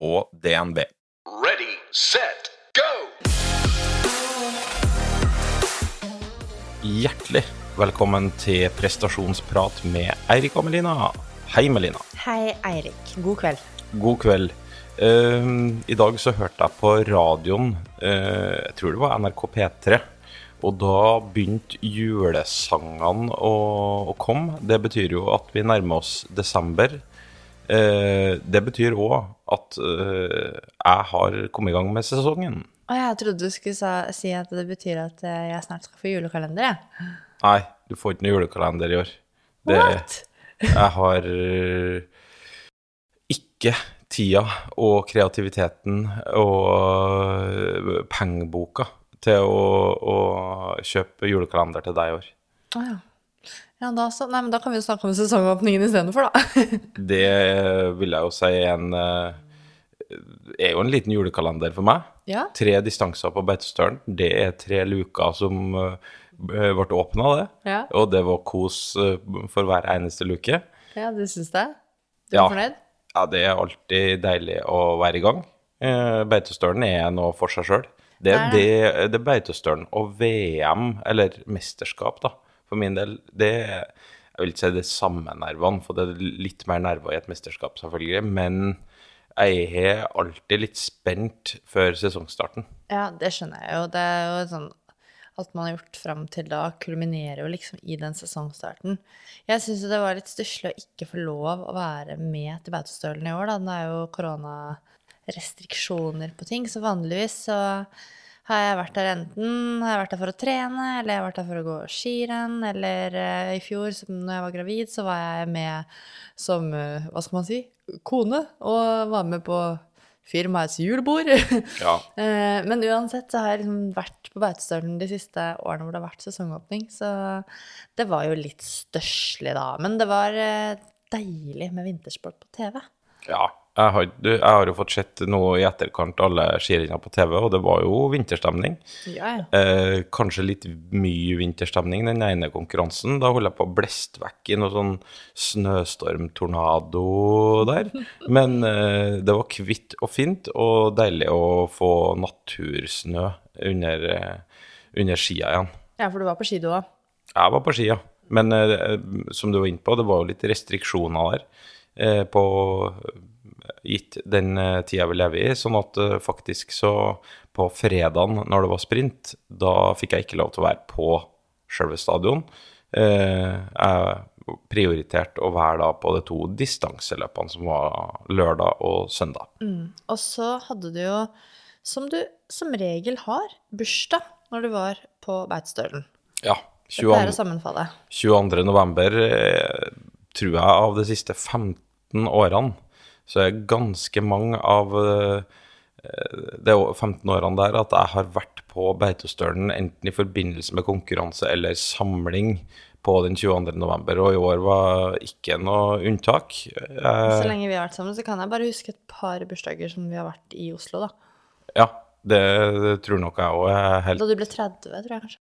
og DNB. Ready, set, go! Hjertelig velkommen til prestasjonsprat med Eirik og Melina. Hei, Melina. Hei, Eirik. God kveld. God kveld. Uh, I dag så hørte jeg på radioen, uh, jeg tror det var NRK P3, og da begynte julesangene å, å komme. Det betyr jo at vi nærmer oss desember. Eh, det betyr òg at eh, jeg har kommet i gang med sesongen. Å, jeg trodde du skulle si at det betyr at eh, jeg snart skal få julekalender, jeg. Nei, du får ikke noe julekalender i år. Det, What? jeg har ikke tida og kreativiteten og pengeboka til å, å kjøpe julekalender til deg i år. Å ja. Ja, da, så, nei, men da kan vi jo snakke om sesongåpningen istedenfor, da. Det vil jeg jo si en eh, er jo en liten julekalender for meg. ja. Tre distanser på Beitostølen. Det er tre luker som eh, ble åpna, det. Ja. Og det var kos eh, for hver eneste luke. ja, du syns det? Du er Ja. fornøyd? Ja, det er alltid deilig å være i gang. Eh, Beitostølen er noe for seg sjøl. Det Det det, det er Beitostølen og VM, eller mesterskap, da, for min del. Det Jeg vil ikke si det samme nervene, for det er litt mer nerver i et mesterskap, selvfølgelig. Men jeg er alltid litt spent før sesongstarten. Ja, det skjønner jeg jo. Det er jo sånn Alt man har gjort fram til da, kulminerer jo liksom i den sesongstarten. Jeg syns det var litt stusslig å ikke få lov å være med til Beitostølen i år, da. Det er jo koronarestriksjoner på ting, så vanligvis så har jeg vært der enten har jeg vært der for å trene, eller jeg har vært der for å gå skirenn, eller uh, i fjor, som når jeg var gravid, så var jeg med som, uh, hva skal man si, kone, og var med på firmaets julebord. Ja. uh, Men uansett så har jeg liksom vært på Beitostølen de siste årene hvor det har vært sesongåpning, så det var jo litt størselig da. Men det var deilig med vintersport på TV. ja. Jeg har, du, jeg har jo fått sett noe i etterkant alle skirenner på TV, og det var jo vinterstemning. Ja, ja. Eh, kanskje litt mye vinterstemning den ene konkurransen. Da holdt jeg på å bleste vekk i noe sånn snøstormtornado der. Men eh, det var kvitt og fint, og deilig å få natursnø under, eh, under skia igjen. Ja, for du var på ski du òg. Jeg var på ski, ja. Men eh, som du var inne på, det var jo litt restriksjoner der. Eh, på gitt den eh, tida vi lever i. Sånn at eh, faktisk så på fredagen når det var sprint, da fikk jeg ikke lov til å være på sjølve stadion. Eh, jeg prioriterte å være da på de to distanseløpene som var lørdag og søndag. Og så hadde du jo, som du som regel har, bursdag når du var på Beitostølen. Ja. Det pleier 22. 22. november, tror jeg av de siste 15 årene, så er ganske mange av de det er 15 årene der at jeg har vært på Beitostølen enten i forbindelse med konkurranse eller samling på den 22. november, og i år var ikke noe unntak. Så Eh, lenge vi har vært sammen, så kan jeg bare huske et par bursdager som vi har vært i Oslo, da. ja, det, det tror nok jeg òg helt Da du ble 30, tror jeg kanskje.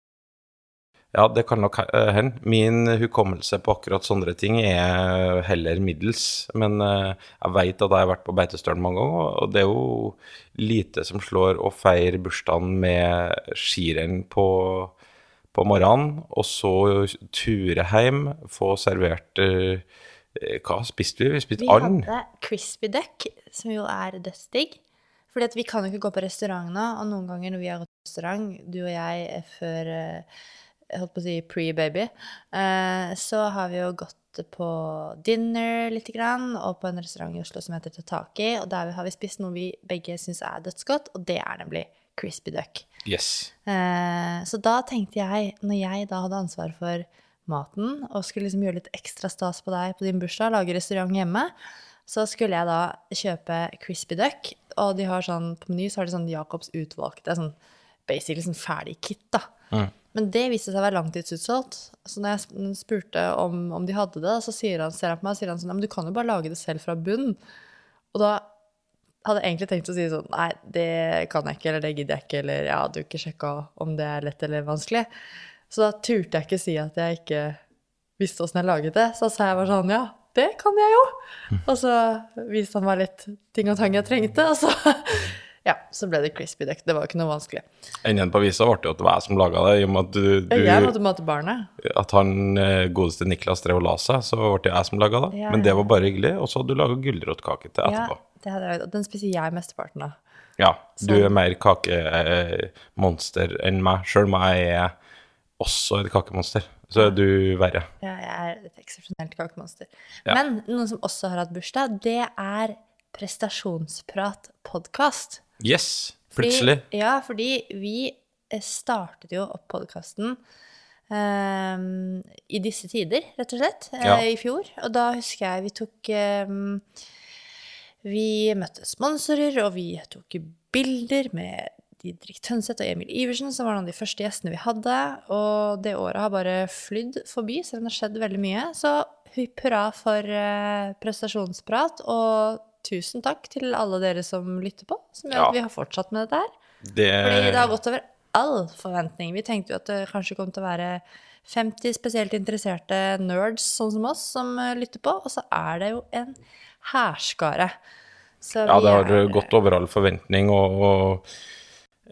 Ja, det kan nok eh, hende. Min hukommelse på akkurat sånne ting er heller middels. Men eh, jeg vet at jeg har vært på Beitostølen mange ganger, og det er jo lite som slår å feire bursdagen med skirenn på, på morgenen, og så ture hjem, få servert eh, Hva spiste vi? Vi spiste Vi hadde crispy duck, som jo er dødsdigg. Fordi vi kan jo ikke gå på restaurant nå, og noen ganger når vi har gått på restaurant, du og jeg er før jeg holdt på å si pre-baby, eh, så har vi jo gått på dinner lite grann, og på en restaurant i Oslo som heter Tataki, og der har vi spist noe vi begge syns er dødsgodt, og det er nemlig crispy duck. Yes. Eh, så da tenkte jeg, når jeg da hadde ansvar for maten, og skulle liksom gjøre litt ekstra stas på deg på din bursdag, lage restaurant hjemme, så skulle jeg da kjøpe crispy duck, og de har sånn, på Meny så har de sånn Jacobs utvalgte, sånn basically sånn ferdig kit, da. Men det viste seg å være langtidsutsolgt. Så når jeg spurte om, om de hadde det, så han, ser han på meg og sier han sånn, men du kan jo bare lage det selv fra bunn. Og da hadde jeg egentlig tenkt å si sånn, nei, det kan jeg ikke, eller det gidder jeg ikke, eller jeg hadde jo ikke sjekka om det er lett eller vanskelig. Så da turte jeg ikke si at jeg ikke visste åssen jeg laget det. Så sa jeg bare sånn, ja, det kan jeg jo. Og så viste han meg litt ting og tang jeg trengte, og så ja, så ble det crispy duck. Det var jo ikke noe vanskelig. Enden på visa ble det at det var jeg som laga det, i og med at du, Jeg du måtte mate barnet. At han eh, godeste Niklas drev og la seg, så ble det jeg som laga det. Ja, Men det var bare hyggelig. Og så hadde du laga gulrotkake til etterpå. Ja, det hadde jeg, og den spiser jeg mesteparten av. Ja, du er mer kakemonster enn meg, sjøl om jeg er også et kakemonster. Så er du verre. Ja, jeg er et eksepsjonelt kakemonster. Ja. Men noen som også har hatt bursdag, det er Prestasjonsprat-podkast. Yes, plutselig. Ja, fordi vi eh, startet jo opp podkasten i disse tider, rett og slett, eh, Ja. i fjor. Og da husker jeg vi tok um, Vi møtte sponsorer, og vi tok bilder med Didrik Tønseth og Emil Iversen, som var noen av de første gjestene vi hadde. Og det året har bare flydd forbi, selv om det har skjedd veldig mye. Så hurra for uh, prestasjonsprat, og tusen takk til alle dere som lytter på, som gjør Ja. at vi har fortsatt med dette her. Det, Fordi det har gått over all forventning. Vi tenkte jo at det kanskje kom til å være 50 spesielt interesserte nerds sånn som oss som eh, lytter på, og så er det jo en hærskare. Ja, det har er- gått over all forventning, og, og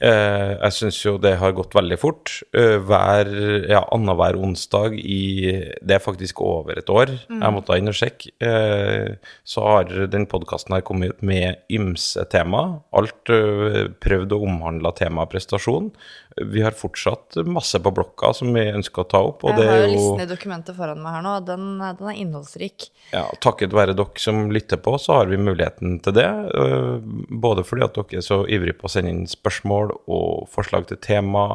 eh, jeg syns jo det har gått veldig fort. Eh, hver, ja, annenhver onsdag i Det er faktisk over et år. Mm. Jeg måtte inn og sjekke. Eh, så har den podkasten her kommet ut med ymse tema. Alt eh, prøvd å omhandle temaet prestasjon. Vi har fortsatt masse på blokka som vi ønsker å ta opp, og Jeg det har jo listen i dokumentet foran meg her nå, og den, den er innholdsrik. Ja, takket være dere som lytter på, så har vi muligheten til det. øh, Både fordi at dere er så ivrige på å sende inn spørsmål og forslag til tema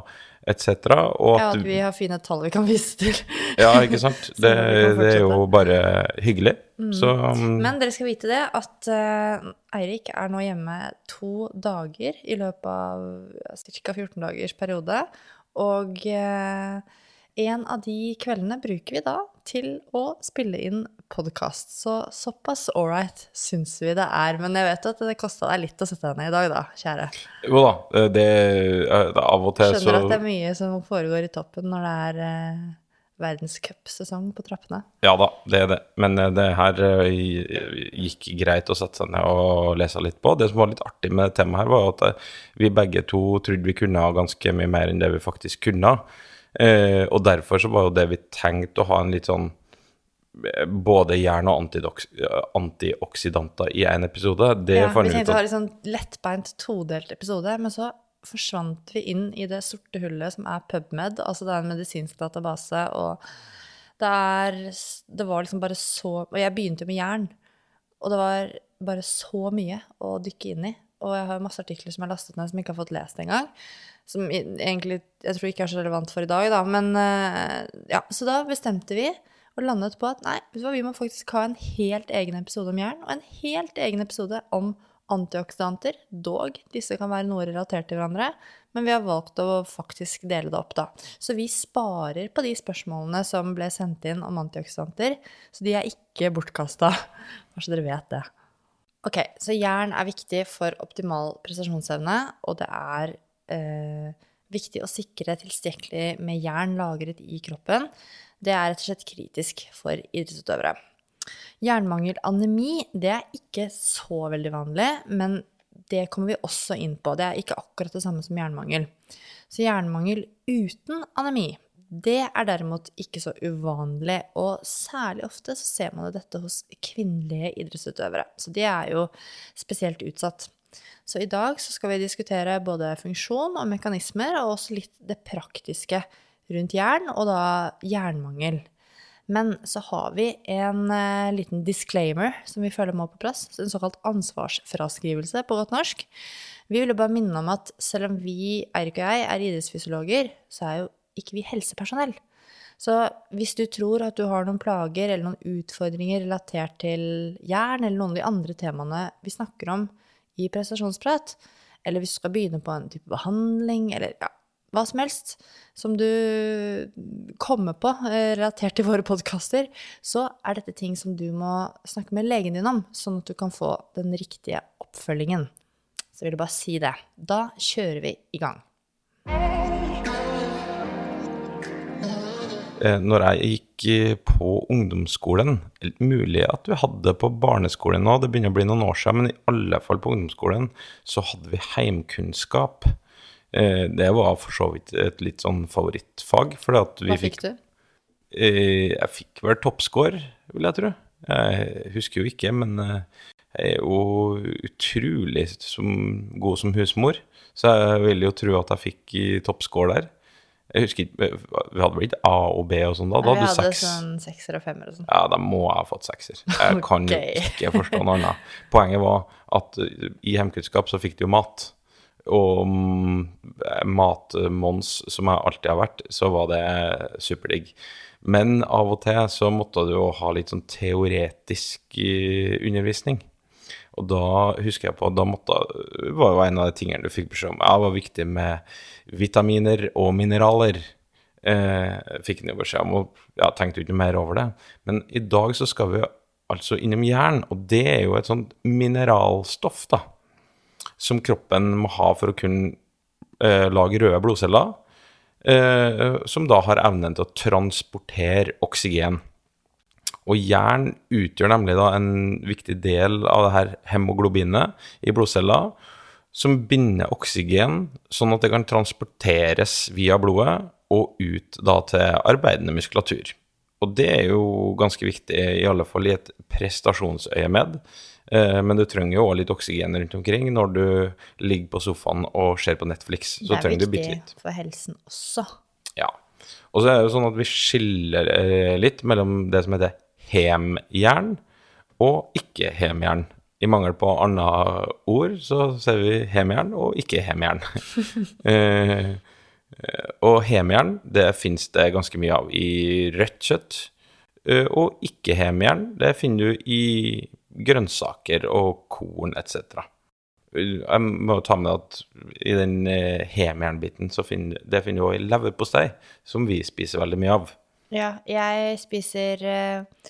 etc. Og Ja, at at vi har fine tall vi kan vise til. Ja, ikke sant. Det, det er jo bare hyggelig. Så um, Men dere skal vite det at uh, Eirik er nå hjemme to dager i løpet av ca. 14 dagers periode. Og eh, en av de kveldene bruker vi da til å spille inn podkast. Så såpass ålreit syns vi det er. Men jeg vet at det kosta deg litt å sette deg ned i dag, da, kjære. jo da, det, er- det av og til så Skjønner at det er mye som foregår i toppen når det er eh, verdenscupsesong på trappene. Ja da, det er det. Men eh, det her eh, gikk greit å sette seg ned og lese litt på. Det som var litt artig med temaet her, var at eh, vi begge to trodde vi kunne ha ganske mye mer enn det vi faktisk kunne. Eh, og derfor så var jo det vi tenkte å ha en litt sånn eh, både jern og eh, antioksidanter i én episode. Det Ja, fant vi vi tenkte å ha en sånn lettbeint todelt episode, men så forsvant vi inn i det sorte hullet som er PubMed, altså det er en medisinsk database, og det er Det var liksom bare så Og jeg begynte jo med jern, og det var bare så mye å dykke inn i. Og jeg har masse artikler som jeg har lastet ned som jeg ikke har fått lest engang. Som egentlig jeg tror ikke er så relevant for i dag, da. Men eh, ja, så da bestemte vi og landet på at nei, vi må faktisk ha en helt egen episode om jern, og en helt egen episode om antioksidanter. Dog, disse kan være noe relatert til hverandre, men vi har valgt å faktisk dele det opp, da. Så vi sparer på de spørsmålene som ble sendt inn om antioksidanter, så de er ikke bortkasta. Bare så dere vet det. Ok, så jern er viktig for optimal prestasjonsevne, og det er eh, viktig å sikre tilstrekkelig med jern lagret i kroppen. Det er rett og slett kritisk for idrettsutøvere. Jernmangel anemi, det er ikke så veldig vanlig, men det kommer vi også inn på. Det er ikke akkurat det samme som jernmangel. Så jernmangel uten anemi, det er derimot ikke så uvanlig, og særlig ofte så ser man dette hos kvinnelige idrettsutøvere. Så de er jo spesielt utsatt. Så i dag så skal vi diskutere både funksjon og mekanismer, og også litt det praktiske rundt jern, og da jernmangel. Men så har vi en eh, liten disclaimer som vi føler må på plass. En såkalt ansvarsfraskrivelse på godt norsk. Vi ville bare minne om at selv om vi, Eirik og jeg, er idrettsfysiologer, så er jo ikke vi helsepersonell. Så hvis du tror at du har noen plager eller noen utfordringer relatert til jern eller noen av de andre temaene vi snakker om i prestasjonsprat, eller hvis du skal begynne på en type behandling, eller ja, hva som helst som du kommer på eh, relatert til våre podkaster, så er dette ting som du må snakke med legen din om, sånn at du kan få den riktige oppfølgingen. Så vil jeg bare si det. Da kjører vi i gang. Eh, Når jeg gikk eh, på ungdomsskolen Mulig at vi hadde på barneskolen nå, det begynner å bli noen år siden, men i alle fall på ungdomsskolen så hadde vi heimkunnskap. Eh, Det var for så vidt et litt sånn favorittfag. fordi at vi Hva fikk du? Eh, Jeg fikk vel toppscore, vil jeg tro. Jeg husker jo ikke, men eh, jeg er jo utrolig som, god som husmor. Så jeg vil jo tro at jeg fikk toppscore der. Jeg husker ikke, Vi hadde vel ikke A og B og sånn da? Da Nei, vi hadde du hadde seks. sånn sekser og femmer og sånn. Ja, da må jeg ha fått sekser. Jeg kan okay. Ikke forstå noe annet. Poenget var at uh, i hjemkunnskap så fikk de jo mat. Og mm, matmons, som jeg alltid har vært, så var det superdigg. Men av og til så måtte du jo ha litt sånn teoretisk eh, undervisning. Og da husker jeg på Da måtte, var jo en av de tingene du fikk beskjed om. Ja, var viktig med vitaminer og mineraler. Eh, fikk den jo beskjed om, og ja, tenkte jo ikke mer over det. Men i dag så skal vi altså innom jern, og det er jo et sånt mineralstoff, da. Som kroppen må ha for å kunne eh, lage røde blodceller. Eh, som da har evnen til å transportere oksygen. Og jern utgjør nemlig da en viktig del av det her hemoglobinet i blodceller, som binder oksygen sånn at det kan transporteres via blodet og ut da til arbeidende muskulatur. Og det er jo ganske viktig, i alle fall i et prestasjonsøyemed. Eh, Men du trenger jo også litt oksygen rundt omkring når du ligger på sofaen og ser på Netflix. Så det er trenger du bitte viktig for helsen også. Ja. Og så er det jo sånn at vi skiller eh, litt mellom det som heter hemjern og ikke-hemjern. I mangel på annet ord så ser vi hemjern og ikke-hemjern. eh, og hemjern, det finnes det ganske mye av i rødt kjøtt. Eh, og ikke-hemjern, det finner du i grønnsaker og korn etc. Jeg må ta med at i den eh, hemjernbiten, så finner, det finner du også i leverpostei, som vi spiser veldig mye av. Ja, jeg spiser eh,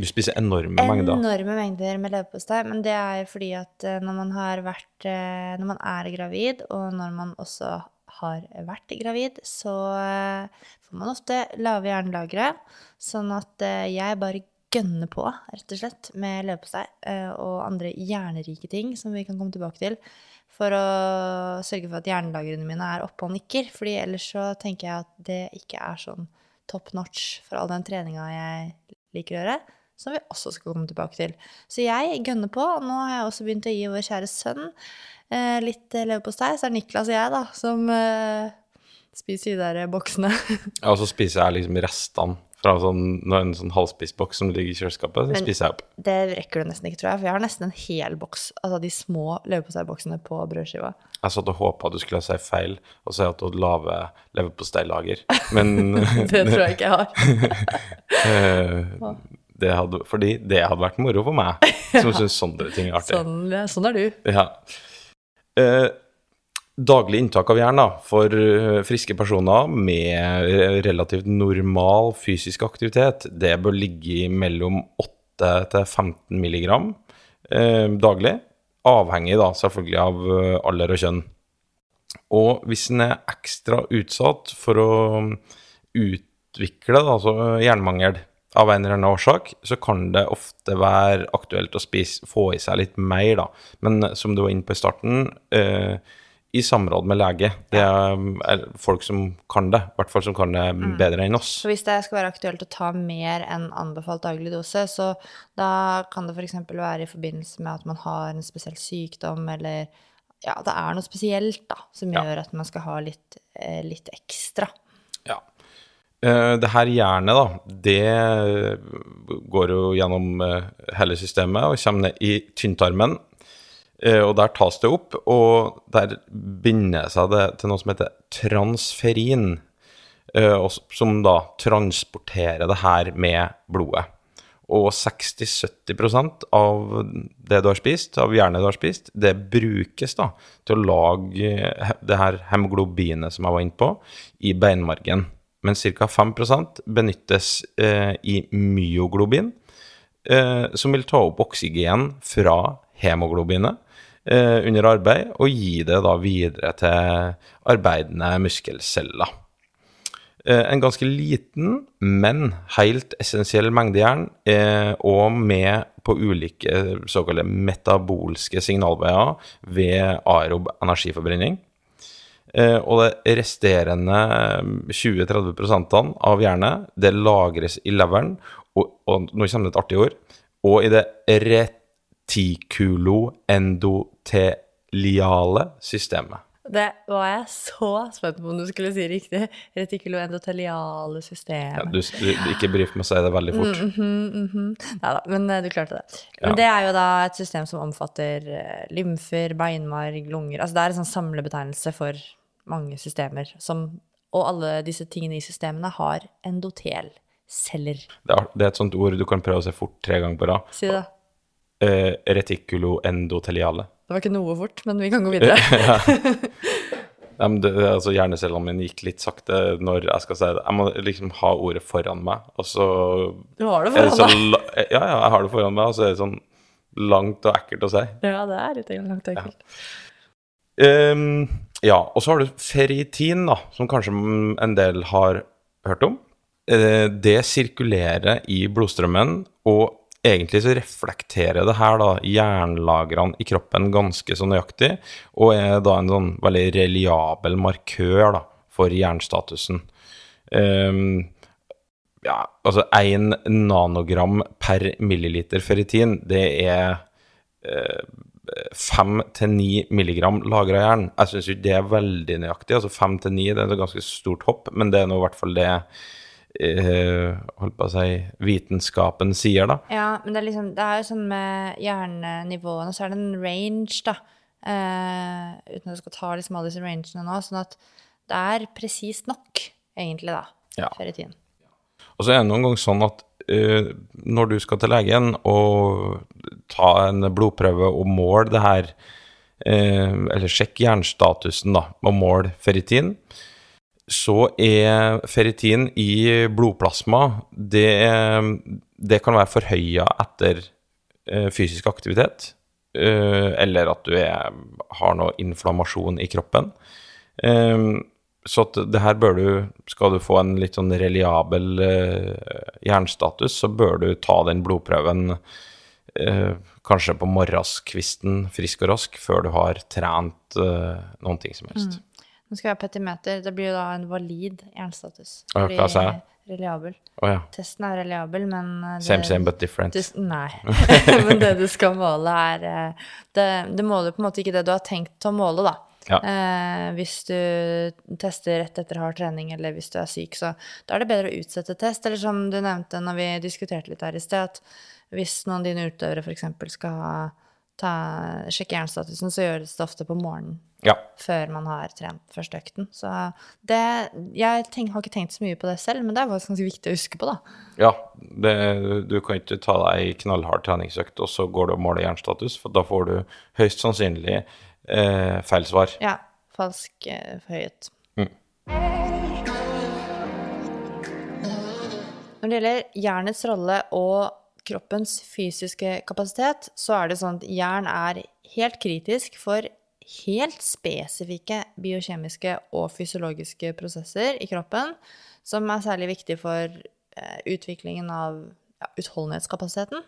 Du spiser enorme mengder. enorme mengder med leverpostei, men det er fordi at eh, når man har vært eh, Når man er gravid, og når man også har vært gravid, så eh, får man ofte lave jernlagre. Sånn at jeg bare gønner på, rett og slett, med leverpostei og andre jernrike ting som vi kan komme tilbake til, for å sørge for at hjernelagrene mine er oppe og nikker. fordi ellers så tenker jeg at det ikke er sånn top notch for all den treninga jeg liker å gjøre, som vi også skal komme tilbake til. Så jeg gønner på, og nå har jeg også begynt å gi vår kjære sønn eh, litt eh, leverpostei. Så er det Niklas og jeg, da, som eh, spiser de der boksene. ja, Og så spiser jeg liksom restene fra sånn, en sånn halvspist boks som ligger i kjøleskapet. Så spiser jeg opp. Det rekker du nesten ikke, tror jeg, for jeg har nesten en hel boks, altså de små leverposteiboksene på brødskiva. Jeg satt og håpa du skulle si feil og si at du hadde lave leverposteilager, men Det tror jeg ikke jeg har. eh, det hadde, Fordi det hadde vært moro for meg, som syns sånne ting er artig. Sånn, sånn er du. Ja. Eh, daglig inntak av jern da, for eh, friske personer med relativt normal fysisk aktivitet, det bør ligge mellom 8 til 15 milligram eh, daglig. Avhengig da selvfølgelig av eh, alder og kjønn. Og hvis en er ekstra utsatt for å utvikle da, altså jernmangel av en eller annen årsak, så kan det ofte være aktuelt å spise, få i seg litt mer, da. Men eh, som du var inne på i starten, eh, i samråd med lege. Det er, folk som kan det, i hvert fall som kan det bedre enn oss. Så hvis det skal være aktuelt å ta mer enn anbefalt daglig dose, så da kan det f.eks. være i forbindelse med at man har en spesiell sykdom, eller ja, det er noe spesielt da, som Ja. gjør at man skal ha litt, eh, litt ekstra. Ja. Eh, Det her jernet, da, det går jo gjennom eh, hele systemet og kommer ned i tynntarmen. Eh, Og der tas det opp, og der binder seg det til noe som heter transferin, som da transporterer det her med blodet. Og 60-70% av det du har spist, av jernet du har spist, det brukes da til å lage det her hemoglobinet som jeg var inne på, i beinmargen. Men ca. 5 benyttes eh, i myoglobin, eh, som vil ta opp oksygen fra hemoglobinet eh, under arbeid og gi det da videre til arbeidende muskelceller. Eh, en ganske liten, men helt essensiell mengde jern, eh, og med på ulike såkalte metabolske signalveier ved aerob energiforbrenning. Eh, og det resterende 20-30% av jernet, det lagres i leveren, og, og nå kommer det et artig ord, og i det retikuloendoteliale systemet. Det var jeg så spent på om du skulle si riktig. Retikuloendoteliale Ja, system. du, du, ikke brif med å si det veldig fort. Nei da, men eh, du klarte det. Men Ja. det er jo da et system som omfatter eh, lymfer, beinmarg, lunger Altså det er en sånn samlebetegnelse for mange systemer som Og alle disse tingene i systemene har endotelceller. Det er, det er et sånt ord du kan prøve å se fort tre ganger på rad. Si det, Uh, Eh, retikuloendoteliale. Det var ikke noe fort, men vi kan gå videre. Ja, men det, altså Hjernecellene mine gikk litt sakte når jeg skal si det. Jeg må liksom ha ordet foran meg, og så Du har det foran deg. Ja, ja, jeg har det foran meg, og så er det sånn langt og ekkelt å si. Ja, det er litt langt og ekkelt. Ehm, ja, og så har du ferritin, da, som kanskje en del har hørt om. Eh, det sirkulerer i blodstrømmen, og egentlig så reflekterer det her da jernlagrene i kroppen ganske så nøyaktig, og er da en sånn veldig reliabel markør da, for jernstatusen. Um, ja, altså 1 nanogram per milliliter ferritin, det er fem til ni milligram lagra jern. Jeg syns ikke det er veldig nøyaktig. Altså fem til ni det er et ganske stort hopp, men det er nå i hvert fall det eh, holdt på å si vitenskapen sier, da. Ja, men det er liksom Det er jo sånn med hjernenivåene, så er det en range, da. Eh, uten at jeg skal ta liksom alle disse rangene nå. Sånn at det er presist nok, egentlig, da. Ja. tiden. Og så er det noen ganger sånn at når du skal til legen og ta en blodprøve og måle det her, eh, eller sjekke jernstatusen, da, og måle ferritin, så er ferritin i blodplasma Det, det kan være forhøya etter eh, fysisk aktivitet, eh, eller at du er, har noe inflammasjon i kroppen. Så det her bør du Skal du få en litt sånn reliabel eh, jernstatus, så bør du ta den blodprøven eh, kanskje på morgenskvisten, frisk og rask, før du har trent eh, noen ting som helst. Nå skal jeg ha petimeter. Det blir jo da en valid jernstatus. Ja, hva sa jeg? reliabel. Oh, ja. Testen er reliabel, men eh, det, Same, same, but different. du, Nei. men det du skal måle, er eh, det, det måler på en måte ikke det du har tenkt å måle, da. Ja. Eh, hvis du tester rett etter hard trening, eller hvis du er syk, så da er det bedre å utsette test. Eller som du nevnte når vi diskuterte litt her i sted, at hvis noen av dine utøvere f.eks. skal ha, ta, sjekke jernstatusen, så gjøres det ofte på morgenen Ja. før man har trent første økten. Så det Jeg tenk, har ikke tenkt så mye på det selv, men det er ganske viktig å huske på, da. ja det, du kan ikke ta deg ei knallhard treningsøkt, og så går du og måler jernstatus, for da får du høyst sannsynlig eh, feil svar. Ja. Falsk eh, forhøyet. Mm. Når det gjelder jernets rolle og kroppens fysiske kapasitet, så er det sånn at jern er helt kritisk for helt spesifikke biokjemiske og fysiologiske prosesser i kroppen, som er særlig viktig for eh, utviklingen av ja, utholdenhetskapasiteten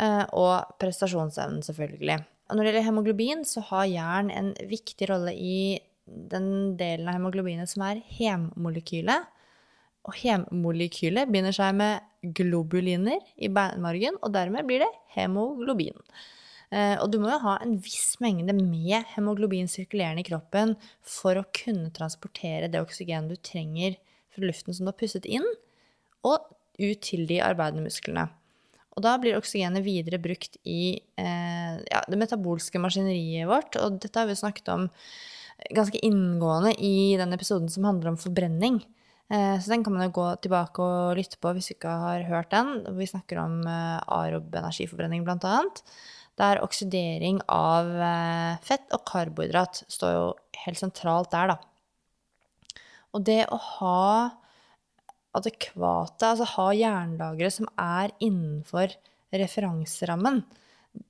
eh, og prestasjonsevnen, selvfølgelig. Og når det gjelder hemoglobin, så har jern en viktig rolle i den delen av hemoglobinet som er hemmolekylet. Og hemmolekylet binder seg med globuliner i beinmargen, og dermed blir det hemoglobin. Eh, og du må jo ha en viss mengde med hemoglobin sirkulerende i kroppen for å kunne transportere det oksygenet du trenger fra luften som du har pustet inn, og ut til de arbeidende musklene. Og da blir oksygenet videre brukt i eh, ja, det metabolske maskineriet vårt, og dette har vi snakket om ganske inngående i den episoden som handler om forbrenning. Eh, Så den kan man jo gå tilbake og lytte på hvis du ikke har hørt den. Vi snakker om eh, arob energiforbrenning, blant annet. Der oksidering av eh, fett og karbohydrat står jo helt sentralt der, da. Og det å ha adekvate, altså ha jernlagre som er innenfor referanserammen,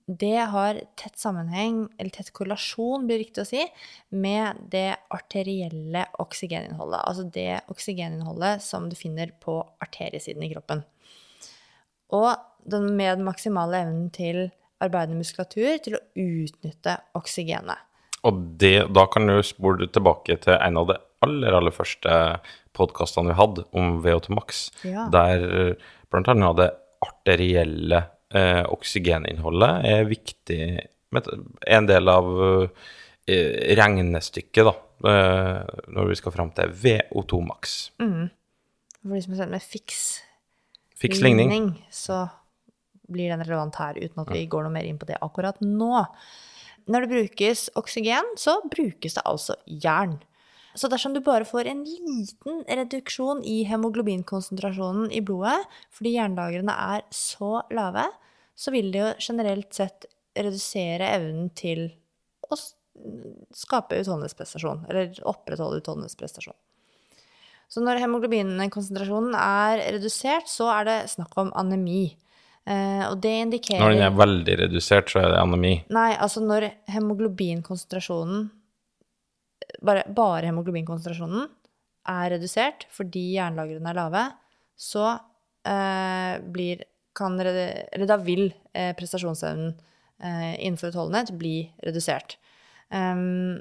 det har tett sammenheng, eller tett korrelasjon, blir riktig å si, med det arterielle oksygeninnholdet. Altså det oksygeninnholdet som du finner på arteriesiden i kroppen. Og med den maksimale evnen til arbeidende muskulatur til å utnytte oksygenet. Og det, da kan du spole tilbake til en av de aller, aller første podkastene vi hadde om VO2 Max, Ja. der eh, blant annet det arterielle eh, oksygeninnholdet er viktig en del av eh, regnestykket, da, eh, når vi skal fram til VO2 Max. For de som har sett med fiks Fiks ligning. ligning, så blir den relevant her, uten at vi går noe mer inn på det akkurat nå. Når det brukes oksygen, så brukes det altså jern. Så dersom du bare får en liten reduksjon i hemoglobinkonsentrasjonen i blodet, fordi jernlagrene er så lave, så vil det jo generelt sett redusere evnen til å skape utholdenhetsprestasjon, eller opprettholde utholdenhetsprestasjon. Så når hemoglobinkonsentrasjonen er redusert, så er det snakk om anemi. Uh, og det indikerer Når den er veldig redusert, så er det anemi. Nei, altså når hemoglobinkonsentrasjonen bare, bare hemoglobinkonsentrasjonen er redusert fordi jernlagrene er lave, så eh, blir kan, Eller da vil eh, prestasjonsevnen eh, innenfor utholdenhet bli redusert. Um,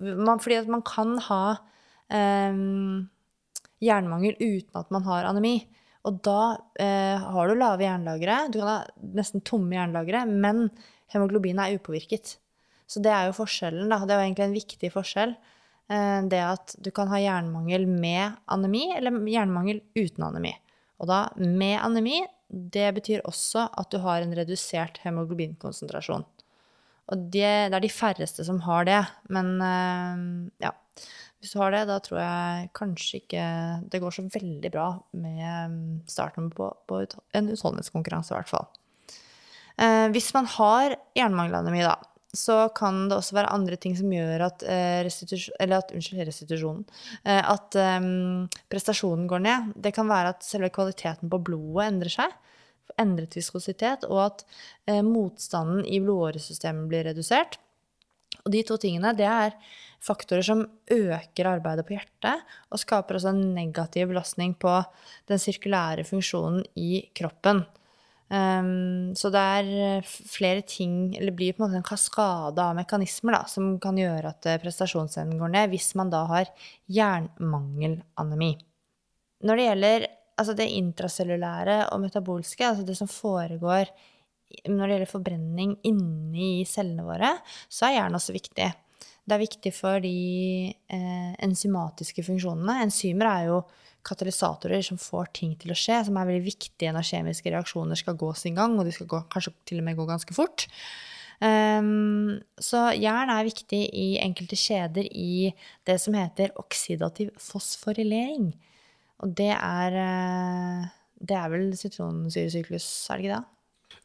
man, fordi at man kan ha um, jernmangel uten at man har anemi. Og da eh, har du lave jernlagre, du kan ha nesten tomme jernlagre, men hemoglobin er upåvirket. Så det er jo forskjellen, da. Det er jo egentlig en viktig forskjell. Eh, det at du kan ha jernmangel med anemi, eller jernmangel uten anemi. Og da med anemi, det betyr også at du har en redusert hemoglobinkonsentrasjon. Og det, det er de færreste som har det. Men eh, ja, hvis du har det, da tror jeg kanskje ikke det går så veldig bra med eh, starten på, på en utholdenhetskonkurranse, i hvert fall. Eh, hvis man har jernmangelanemi, da, så kan det også være andre ting som gjør at, restitusjon, eller at unnskyld, restitusjonen eh, At um, prestasjonen går ned. Det kan være at selve kvaliteten på blodet endrer seg. Endret viskositet, og at uh, motstanden i blodåresystemet blir redusert. Og de to tingene det er faktorer som øker arbeidet på hjertet, og skaper også en negativ belastning på den sirkulære funksjonen i kroppen. Ehm, så det er eh, flere ting, eller blir på en måte en kaskade av mekanismer da, som kan gjøre at eh, prestasjonsevnen går ned, hvis man da har jernmangelanemi. Når det gjelder altså det intracellulære og metabolske, altså det som foregår når det gjelder forbrenning inni cellene våre, så er jern også viktig. Det er viktig for de eh, enzymatiske funksjonene. Enzymer er jo katalysatorer som får ting til å skje, som er veldig viktige når kjemiske reaksjoner skal gå sin gang, og de skal gå, kanskje til og med gå ganske fort. Um, så jern er viktig i enkelte kjeder i det som heter oksidativ fosforylering. Og det er eh, Det er vel sitronsyresyklus, er det ikke det?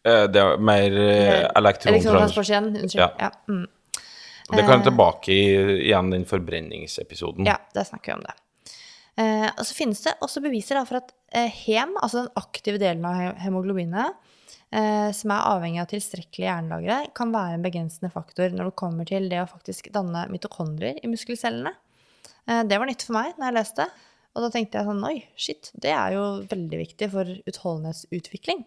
Eh, Det er mer eh, elektrontrans... Elektrontransport igjen. Unnskyld. Ja. Ja. Mm. Det kan tilbake i igjen den forbrenningsepisoden. Ja, der snakker vi om det. Eh, og så finnes det også beviser da, for at eh, hem, altså den aktive delen av hemoglobinet, eh, som er avhengig av tilstrekkelige jernlagre, kan være en begrensende faktor når det kommer til det å faktisk danne mitokondrier i muskelcellene. Eh, det var nytt for meg når jeg leste. Og da tenkte jeg sånn Oi, shit, det er jo veldig viktig for utholdenhetsutvikling.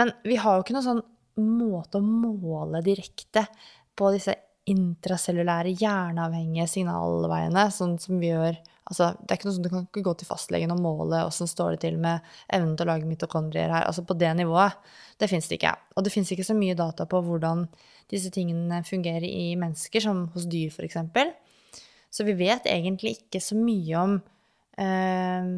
Men vi har jo ikke noen sånn måte å måle direkte på disse intracellulære hjerneavhengige signalveiene, sånn som vi gjør Altså, det er ikke noe sånn du kan ikke gå til fastlegen og måle åssen står det til med evnen til å lage mitokondrier her. Altså på det nivået. Det fins det ikke. Og det fins ikke så mye data på hvordan disse tingene fungerer i mennesker, som hos dyr f.eks. Så vi vet egentlig ikke så mye om eh,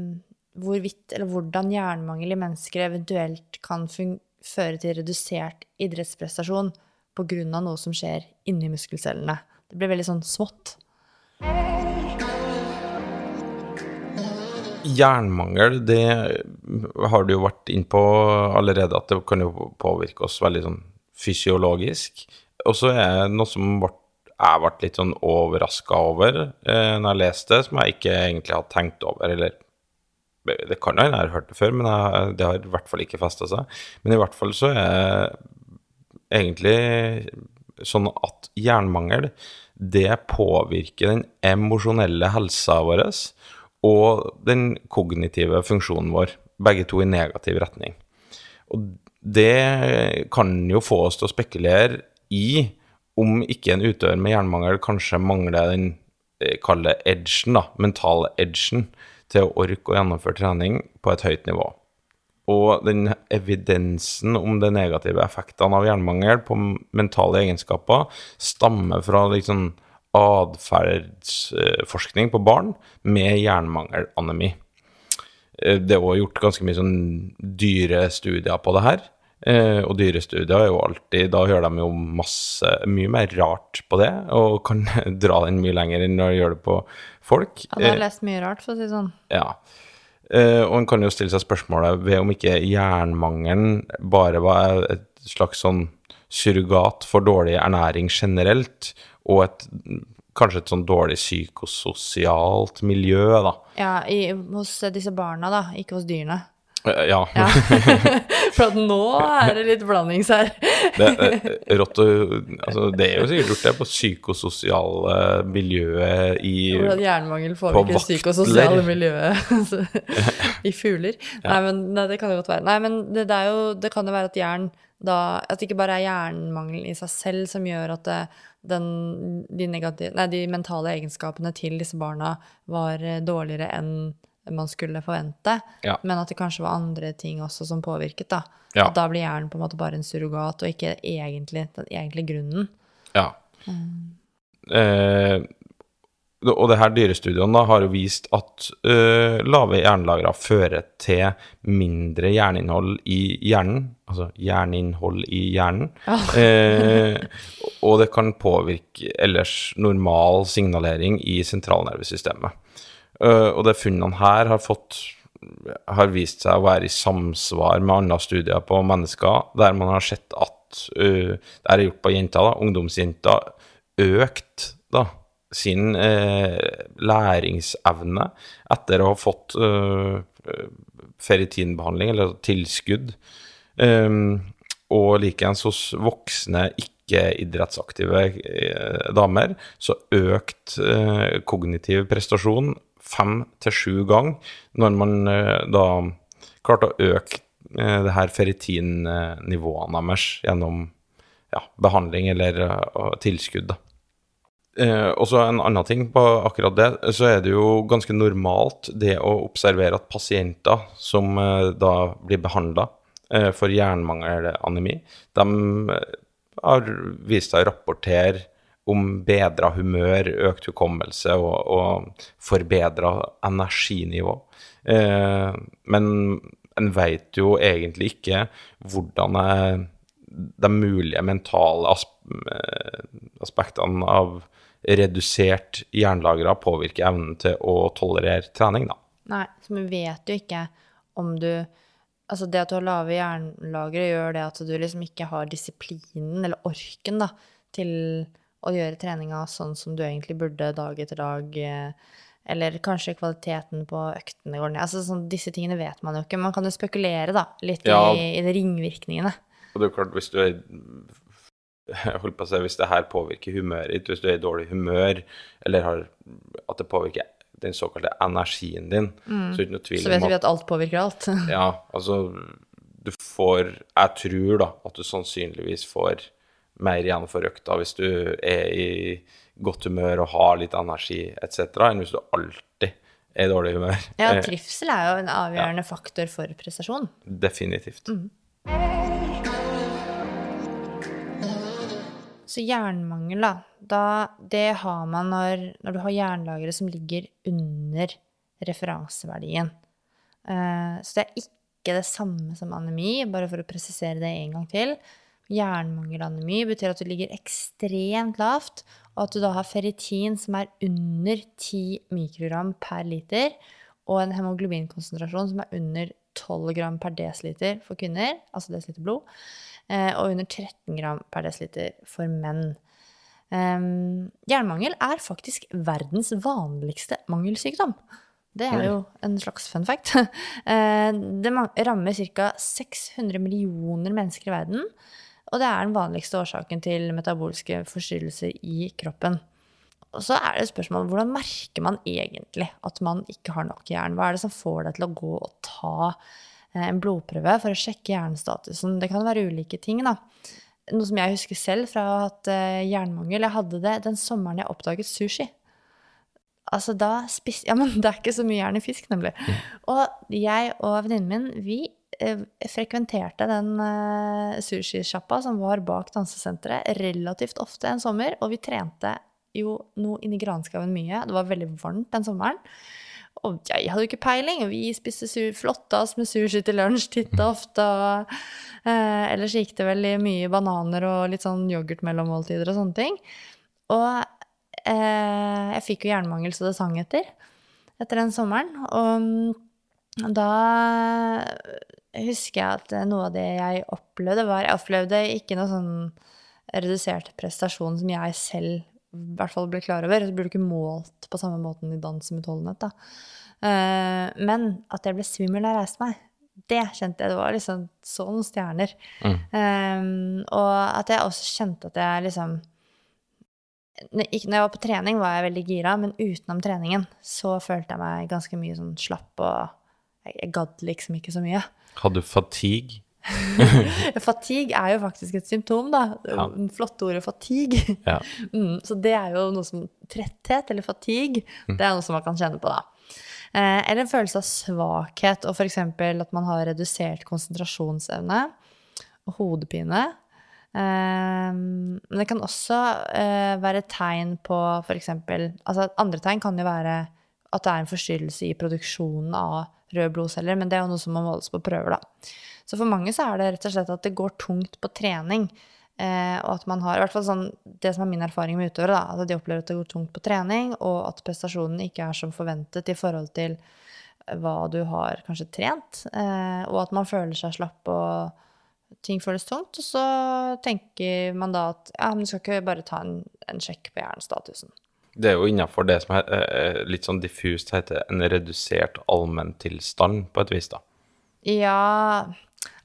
hvorvidt eller hvordan jernmangel i mennesker eventuelt kan føre til redusert idrettsprestasjon pga. noe som skjer inni muskelcellene. Det blir veldig sånn smått. Jernmangel, det har du jo vært inn på allerede, at det kan jo påvirke oss veldig sånn fysiologisk. Og så er det noe som ble, jeg ble litt sånn overraska over eh, når jeg leste det, som jeg ikke egentlig hadde tenkt over. Eller det kan hende jeg har hørt det før, men jeg, det har i hvert fall ikke festa seg. Men i hvert fall så er egentlig sånn at jernmangel det påvirker den emosjonelle helsa vår og den kognitive funksjonen vår, begge to i negativ retning. Og det kan jo få oss til å spekulere i om ikke en utøver med hjernemangel kanskje mangler den eh, kalle edgen, da, mentale edgen, til å orke å gjennomføre trening på et høyt nivå. Og den evidensen om de negative effektene av jernmangel på mentale egenskaper stammer fra liksom atferdsforskning på barn med jernmangelanemi. Eh, Det er òg gjort ganske mye sånn dyrestudier på det her. Eh, og dyrestudier er jo alltid Da gjør de jo masse, mye mer rart på det, og kan dra den mye lenger enn når de gjør det på folk. Ja, de har Eh, lest mye rart, for å si det sånn. ja. Og en kan jo stille seg spørsmålet ved om ikke jernmangelen bare var et slags sånn surrogat for dårlig ernæring generelt, og et, kanskje et sånn dårlig psykososialt miljø, da. Ja, i, hos disse barna, da, ikke hos dyrene. Eh, ja. Ja. for at nå er det litt blandings her. Det, er rått altså, det er jo sikkert gjort det på psykososiale miljøet i Hvordan hjernemangel På påvirker psykososiale miljøet altså, i fugler. Nei, men nei, det kan jo godt være. Nei, men det, det, er jo, det kan jo være at jern da At det ikke bare er jernmangel i seg selv som gjør at det, den, de, negative, nei, de mentale egenskapene til disse barna var eh, dårligere enn man skulle forvente, Ja. men at det kanskje var andre ting også som påvirket. Da Ja. Da blir hjernen på en måte bare en surrogat, og ikke egentlig, den egentlige grunnen. Ja. Eh, og det her dyrestudiene har jo vist at uh, lave jernlagre fører til mindre jerninnhold i hjernen. Altså jerninnhold i hjernen. Eh, og det kan påvirke ellers normal signalering i sentralnervesystemet. Uh, og de funnene her har fått har vist seg å være i samsvar med andre studier på mennesker, der man har sett at uh, Det er gjort på jenter, da, ungdomsjenter, økt da, sin eh, læringsevne etter å ha fått eh, ferritinbehandling, eller tilskudd. eh, og likeens hos voksne ikke-idrettsaktive eh, damer, så økt eh, kognitiv prestasjon fem til sju ganger når man eh, da klarte å øke det her ferritinnivåene deres gjennom ja, behandling eller uh, tilskudd. da. Eh, og så en annen ting på akkurat det, så er det jo ganske normalt det å observere at pasienter som eh, da blir behandla eh, for jernmangelanemi, de eh, har vist seg å rapportere om bedra humør, økt hukommelse og, og forbedra energinivå. Eh, men en vet jo egentlig ikke hvordan eh, de mulige mentale asp aspektene av redusert jernlagra påvirker evnen til å tolerere trening, da. Nei, så vi vet jo ikke om du Altså det at du har lave jernlagre, gjør det at du liksom ikke har disiplinen eller orken da, til å gjøre treninga sånn som du egentlig burde dag etter dag. eh, Eller kanskje kvaliteten på øktene går ned. Altså sånn, Disse tingene vet man jo ikke. Man kan jo spekulere da, litt Ja. i, i de ringvirkningene. Og det er klart, hvis du er jeg holdt på å si, Hvis det her påvirker humøret ditt, hvis du er i dårlig humør, eller har, at det påvirker den såkalte energien din, så er det ikke noe tvil Så vet vi at alt påvirker alt. Ja, altså Du får Jeg tror da at du sannsynligvis får mer igjen for økta hvis du er i godt humør og har litt energi etc., enn hvis du alltid er i dårlig humør. Ja, trivsel er jo en avgjørende faktor for prestasjon. Definitivt. Så jernmangel, da, da det har man når, når du har jernlagre som ligger under referanseverdien. Uh, så det er ikke det samme som anemi, bare for å presisere det en gang til. Jernmangelanemi betyr at du ligger ekstremt lavt, og at du da har ferritin som er under 10 mikrogram per liter, og en hemoglobinkonsentrasjon som er under 12 gram per desiliter for kvinner, altså desiliter blod, og under 13 gram per desiliter for menn. Jernmangel er faktisk verdens vanligste mangelsykdom. Det er jo en slags fun fact. Eh, det rammer ca. 600 millioner mennesker i verden, og det er den vanligste årsaken til metabolske forstyrrelser i kroppen. Og så er det spørsmålet hvordan merker man egentlig at man ikke har nok jern? Hva er det som får deg til å gå og ta eh, en blodprøve for å sjekke hjernestatusen. Det kan være ulike ting, da. Noe som jeg husker selv fra å ha hatt eh, jernmangel. Jeg hadde det den sommeren jeg oppdaget sushi. Altså da spis... Ja, men det er ikke så mye jern i fisk, nemlig. Og jeg og venninnen min, vi eh, frekventerte den eh, sushisjappa som var bak dansesenteret, relativt ofte en sommer, og vi trente jo noe inni granskauen mye. Det var veldig varmt den sommeren. Og jeg hadde jo ikke peiling. og Vi spiste su flotta med sushi til lunsj titt og ofte. Og, eh, ellers gikk det veldig mye bananer og litt sånn yoghurt mellom måltider og sånne ting. Og eh, jeg fikk jo jernmangel så det sang etter etter den sommeren. Og da husker jeg at noe av det jeg opplevde, var Jeg opplevde ikke noe sånn redusert prestasjon som jeg selv hvert fall ble klar over. Så blir du ikke målt på samme måten i dans som utholdenhet, da. Uh, Men at jeg ble svimmel da jeg reiste meg, det kjente jeg. Det var liksom sånn stjerner. Mm. Um, og at jeg også kjente at jeg liksom når jeg var på trening, var jeg veldig gira, men utenom treningen så følte jeg meg ganske mye sånn slapp, og jeg gadd liksom ikke så mye. Hadde du fatigue? Fatigue er jo faktisk et symptom, da. Ja. Det flotte ordet fatigue. Ja. Mm, så det er jo noe som tretthet, eller fatigue, det er noe som man kan kjenne på, da. Eh, eller en følelse av svakhet, og f.eks. at man har redusert konsentrasjonsevne og hodepine. Eh, men det kan også eh, være tegn på f.eks. Altså andre tegn kan jo være at det er en forstyrrelse i produksjonen av røde blodceller, men det er jo noe som må måles på prøver, da. Så for mange så er det rett og slett at det går tungt på trening. Eh, og at man har, i hvert fall sånn, Det som er min erfaring med utøvere, da, at de opplever at det går tungt på trening, og at prestasjonen ikke er som forventet i forhold til hva du har kanskje trent. Eh, og at man føler seg slapp og ting føles tungt. Og så tenker man da at ja, men du skal ikke bare ta en, en sjekk på jernstatusen. Det er jo innafor det som er, eh, litt sånn diffust heter en redusert allmenntilstand, på et vis, da. Ja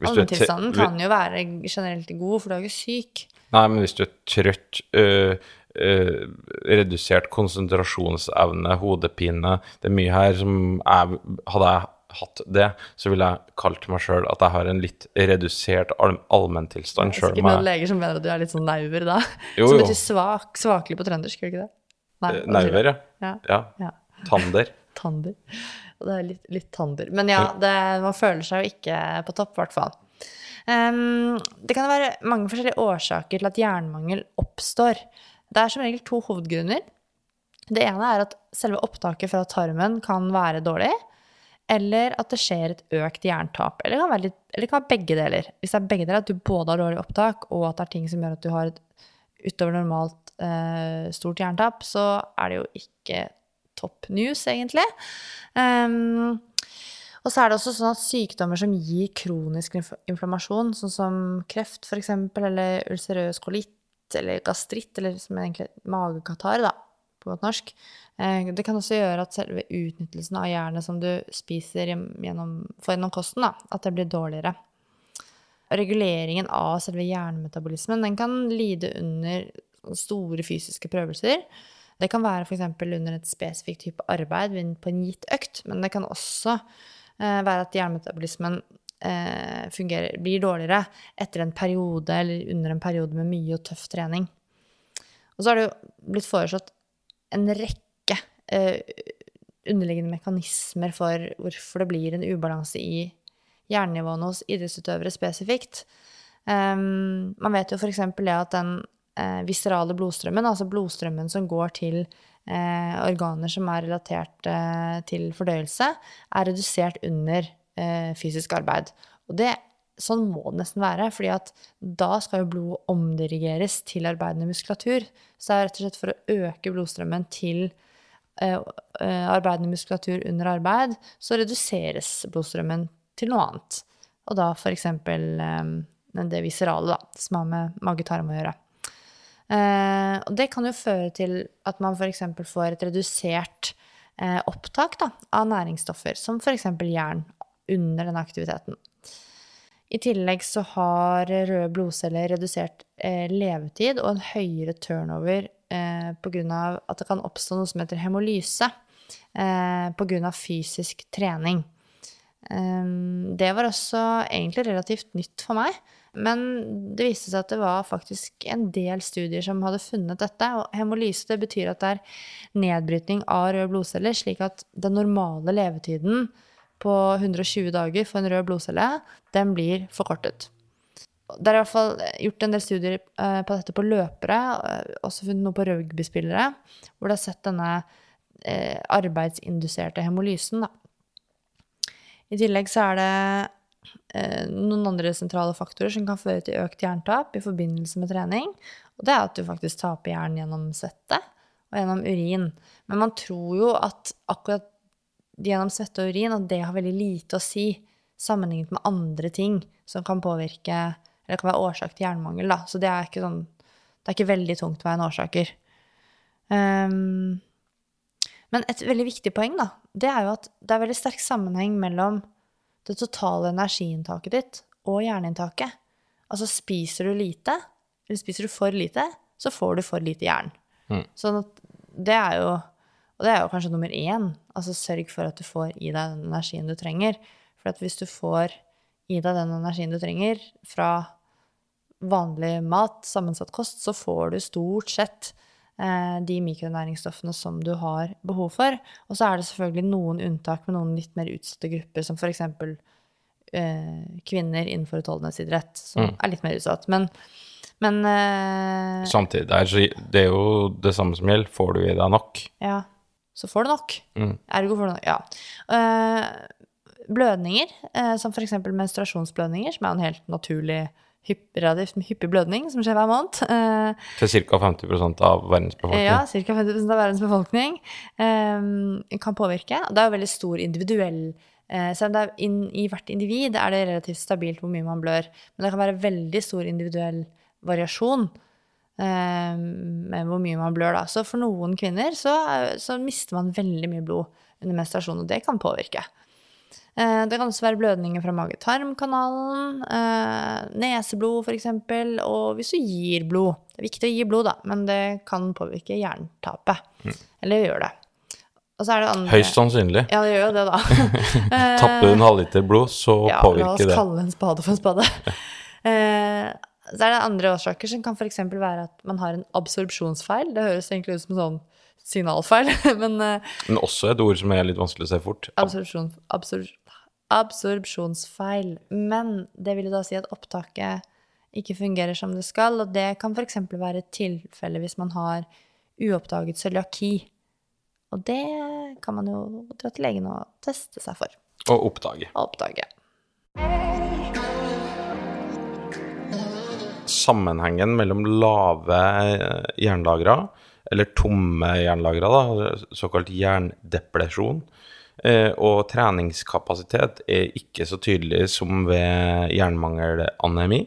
Allmenntilstanden kan jo være generelt god, for du er jo ikke syk. Nei, men hvis du er trøtt, øh, øh, redusert konsentrasjonsevne, hodepine Det er mye her som jeg Hadde jeg hatt det, så ville jeg kalt meg sjøl at jeg har en litt redusert all, allmenntilstand. Sjøl sikkert noen leger som mener at du er litt sånn nauver da. Jo, Som betyr svak, svakelig på trøndersk, gjør det ikke det? Nei, Eh, Nauver, ja. Ja. ja. ja. Tander. Tander. Og det er litt, litt tander. Men ja, det, man føler seg jo ikke på topp, i hvert fall. Um, det kan være mange forskjellige årsaker til at jernmangel oppstår. Det er som regel to hovedgrunner. Det ene er at selve opptaket fra tarmen kan være dårlig, eller at det skjer et økt jerntap. Eller kan litt, eller kan være begge deler. Hvis det er begge deler, at du både har dårlig opptak, og at det er ting som gjør at du har et utover normalt eh, stort jerntap, så er det jo ikke topp news, egentlig. Um, og så er det også sånn at sykdommer som gir kronisk inflammasjon, sånn som kreft f.eks., eller ulcerøs kolitt, eller gastritt, eller som egentlig magekatarr, da, på godt norsk, eh, det kan også gjøre at selve utnyttelsen av jernet som du spiser gjennom, gjennom kosten, da, at det blir dårligere. Reguleringen av selve jernmetabolismen den kan lide under store fysiske prøvelser. Det kan være f.eks. under et spesifikt type arbeid på en gitt økt, men det kan også eh, være at hjernemetabolismen eh, fungerer, blir dårligere etter en periode eller under en periode med mye og tøff trening. Og så har det jo blitt foreslått en rekke eh, underliggende mekanismer for hvorfor det blir en ubalanse i hjernenivåene hos idrettsutøvere spesifikt. Um, man vet jo f.eks. det at den eh, viscerale blodstrømmen, altså blodstrømmen som går til eh, organer som er relatert eh, til fordøyelse, er redusert under eh, fysisk arbeid. Og det, sånn må det nesten være, fordi at da skal jo blodet omdirigeres til arbeidende muskulatur. Så det er rett og slett for å øke blodstrømmen til eh, eh, arbeidende muskulatur under arbeid, så reduseres blodstrømmen til noe annet. Og da eh, det viserale, da, som har med mage-tarm å gjøre. Eh, og det kan jo føre til at man f.eks. får et redusert eh, opptak da, av næringsstoffer, som f.eks. jern, under denne aktiviteten. I tillegg så har røde blodceller redusert eh, levetid og en høyere turnover eh, pga. at det kan oppstå noe som heter hemolyse eh, pga. fysisk trening. Um, det var også egentlig relativt nytt for meg. Men det viste seg at det var faktisk en del studier som hadde funnet dette. Og hemolyse det betyr at det er nedbrytning av røde blodceller, slik at den normale levetiden på 120 dager for en rød blodcelle, den blir forkortet. Det er i hvert fall gjort en del studier eh, på dette på løpere, eh, også funnet noe på rugbyspillere, hvor det har sett denne eh, arbeidsinduserte hemolysen. I tillegg så er det noen andre sentrale faktorer som kan føre til økt jerntap i forbindelse med trening. Og det er at du faktisk taper jern gjennom svette og gjennom urin. Men man tror jo at akkurat gjennom svette og urin at det har veldig lite å si sammenlignet med andre ting som kan påvirke eller kan være årsak til jernmangel. Da. Så det er ikke, sånn, det er ikke veldig tungtveiende årsaker. Um, men et veldig viktig poeng da, det er jo at det er veldig sterk sammenheng mellom det totale energiinntaket ditt og hjerneinntaket. Altså spiser du lite, eller spiser du for lite, så får du for lite jern. Mm. Sånn at det er jo Og det er jo kanskje nummer én. Altså sørg for at du får i deg den energien du trenger. For at hvis du får i deg den energien du trenger fra vanlig mat, sammensatt kost, så får du stort sett de mikronæringsstoffene som du har behov for. Og så er det selvfølgelig noen unntak med noen litt mer utsatte grupper, som f.eks. Eh, kvinner innenfor utholdenhetsidrett, som Mm. er litt mer utsatt. Men, men eh, Samtidig, det er, det er jo det samme som gjelder. Får du i deg nok? ja, så får du nok. Mm. Ergo får du nok. Ja. Eh, blødninger, eh, som f.eks. menstruasjonsblødninger, som er en helt naturlig hypp, relativt hyppig blødning som skjer hver måned. Eh, Til ca. 50% av verdens befolkning. Ja, ca. 50% av verdens befolkning eh, kan påvirke. Det er jo veldig stor individuell eh, Selv om inn, i hvert individ er det relativt stabilt hvor mye man blør, men det kan være veldig stor individuell variasjon eh, med hvor mye man blør. Da. Så for noen kvinner så, så mister man veldig mye blod under menstruasjon, og det kan påvirke. Eh, Det kan også være blødninger fra mage-tarm-kanalen, eh, neseblod f.eks., og hvis du gir blod. Det er viktig å gi blod, da, men det kan påvirke jerntapet. Eller gjør det. Det Høyst sannsynlig. Ja, det gjør jo det, da. Tapper du en halvliter blod, så ja, la oss påvirker det. kalle en spade for en spade. Eh, så er det andre årsaker som kan f.eks. være at man har en absorpsjonsfeil. Det høres egentlig ut som sånn signalfeil, men Men også et ord som er litt vanskelig å se fort. absorpsjon, absor, absorpsjonsfeil. Men det vil jo da si at opptaket ikke fungerer som det skal, og det kan f.eks. være et tilfelle hvis man har uoppdaget cøliaki. Og det kan man jo dra til legen og teste seg for Og oppdage. Og oppdage. Sammenhengen mellom lave eh, jernlagre, eller tomme jernlagre, såkalt jerndepresjon, og treningskapasitet er ikke så tydelig som ved jernmangelanemi.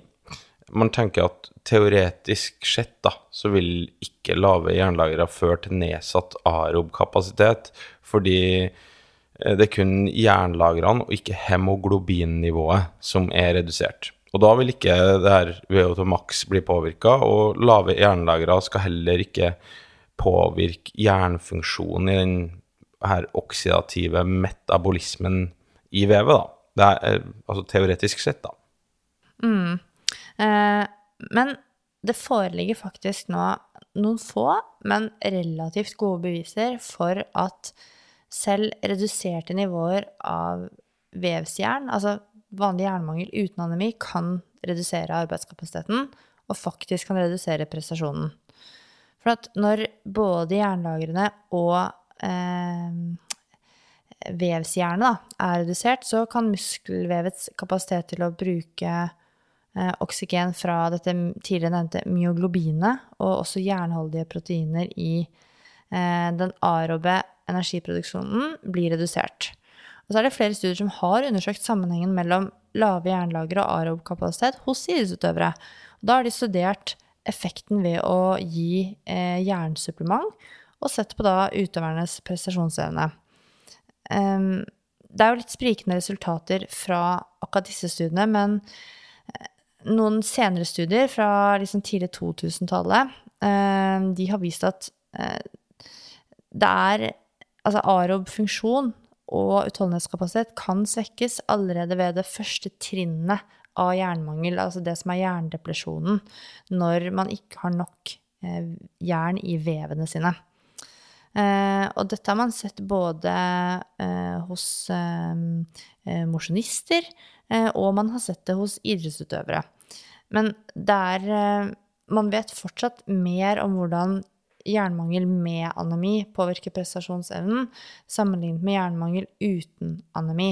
Man tenker at teoretisk sett da, så vil ikke lave jernlagre føre til nedsatt arob-kapasitet, fordi eh, det er kun jernlagrene og ikke hemoglobinnivået som er redusert. Og da vil ikke det her VO2 max bli påvirka, og lave jernlagre skal heller ikke påvirke jernfunksjonen i den her oksidative metabolismen i vevet, da. Det er eh, altså teoretisk sett, da. Eh, men det foreligger faktisk nå noen få, men relativt gode beviser for at selv reduserte nivåer av vevsjern, altså vanlig jernmangel uten anemi, kan redusere arbeidskapasiteten og faktisk kan redusere prestasjonen. For at når både jernlagrene og eh, vevsjernet da, er redusert, så kan muskelvevets kapasitet til å bruke eh, oksygen fra dette tidligere nevnte myoglobinet og også jernholdige proteiner i eh, den aerobe energiproduksjonen blir redusert. Og så er det flere studier som har undersøkt sammenhengen mellom lave jernlagre og aerob-kapasitet hos idrettsutøvere. Da har de studert effekten ved å gi jernsupplement, og sett på da utøvernes prestasjonsevne. Det er jo litt sprikende resultater fra akkurat disse studiene, men eh, noen senere studier fra liksom tidlig 2000-tallet, eh, de har vist at eh, det er Altså arob funksjon og utholdenhetskapasitet kan svekkes allerede ved det første trinnet av jernmangel, altså det som er jerndepresjonen, når man ikke har nok jern i vevene sine. Eh, og dette har man sett både eh, hos eh, eh, mosjonister, eh, og man har sett det hos idrettsutøvere. Men det er eh, Man vet fortsatt mer om hvordan jernmangel med anemi påvirker prestasjonsevnen, sammenlignet med jernmangel uten anemi.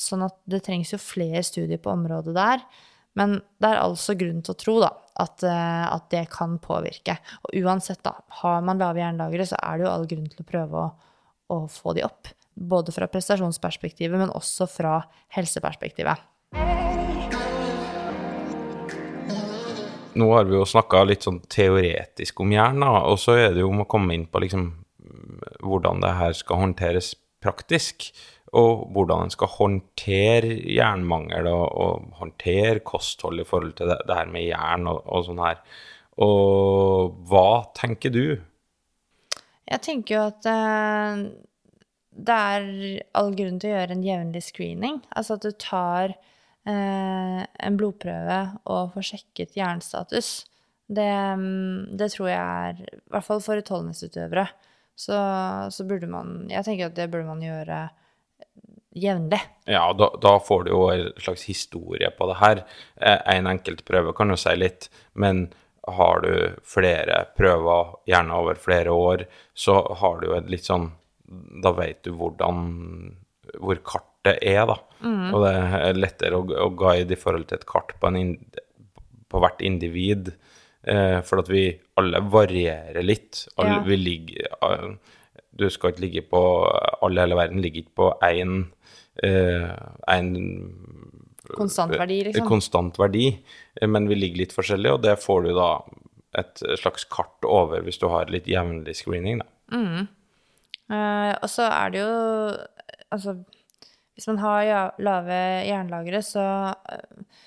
Sånn at det trengs jo flere studier på området der. Men det er altså grunn til å tro da, at, eh, at det kan påvirke. Og uansett, da, har man lave jernlagre, så er det jo all grunn til å prøve å, å få de opp. Både fra prestasjonsperspektivet, men også fra helseperspektivet. Nå har vi jo snakka litt sånn teoretisk om jern, da, og så er det jo om å komme inn på liksom hvordan det her skal håndteres praktisk, og hvordan en skal håndtere jernmangel og, og håndtere kosthold i forhold til det, det her med jern og, og sånn her. Og hva tenker du? Jeg tenker jo at eh, det er all grunn til å gjøre en jevnlig screening. Altså at du tar eh, en blodprøve og får sjekket jernstatus. Det, mm, det tror jeg er I hvert fall for utholdenhetsutøvere. Så, så burde man Jeg tenker at det burde man gjøre jevnlig. Ja, da, da får du jo en slags historie på det her. Eh, En enkelt prøve kan jo si litt, men har du flere prøver, gjerne over flere år, så har du jo et litt sånn Da vet du hvordan hvor kartet er, da. Og det er lettere å, å guide i forhold til et kart på, inn- på hvert individ. Eh, for at vi alle varierer litt. Alle, Ja. vi ligger, eh, du skal ikke ligge på Alle hele verden ligger ikke på én eh, Konstant verdi, liksom. konstant verdi, eh, men vi ligger litt forskjellig, og det får du da et slags kart over hvis du har litt jevnlig screening. Da. Eh, og så er det jo Altså, hvis man har ja, lave jernlagre, så uh,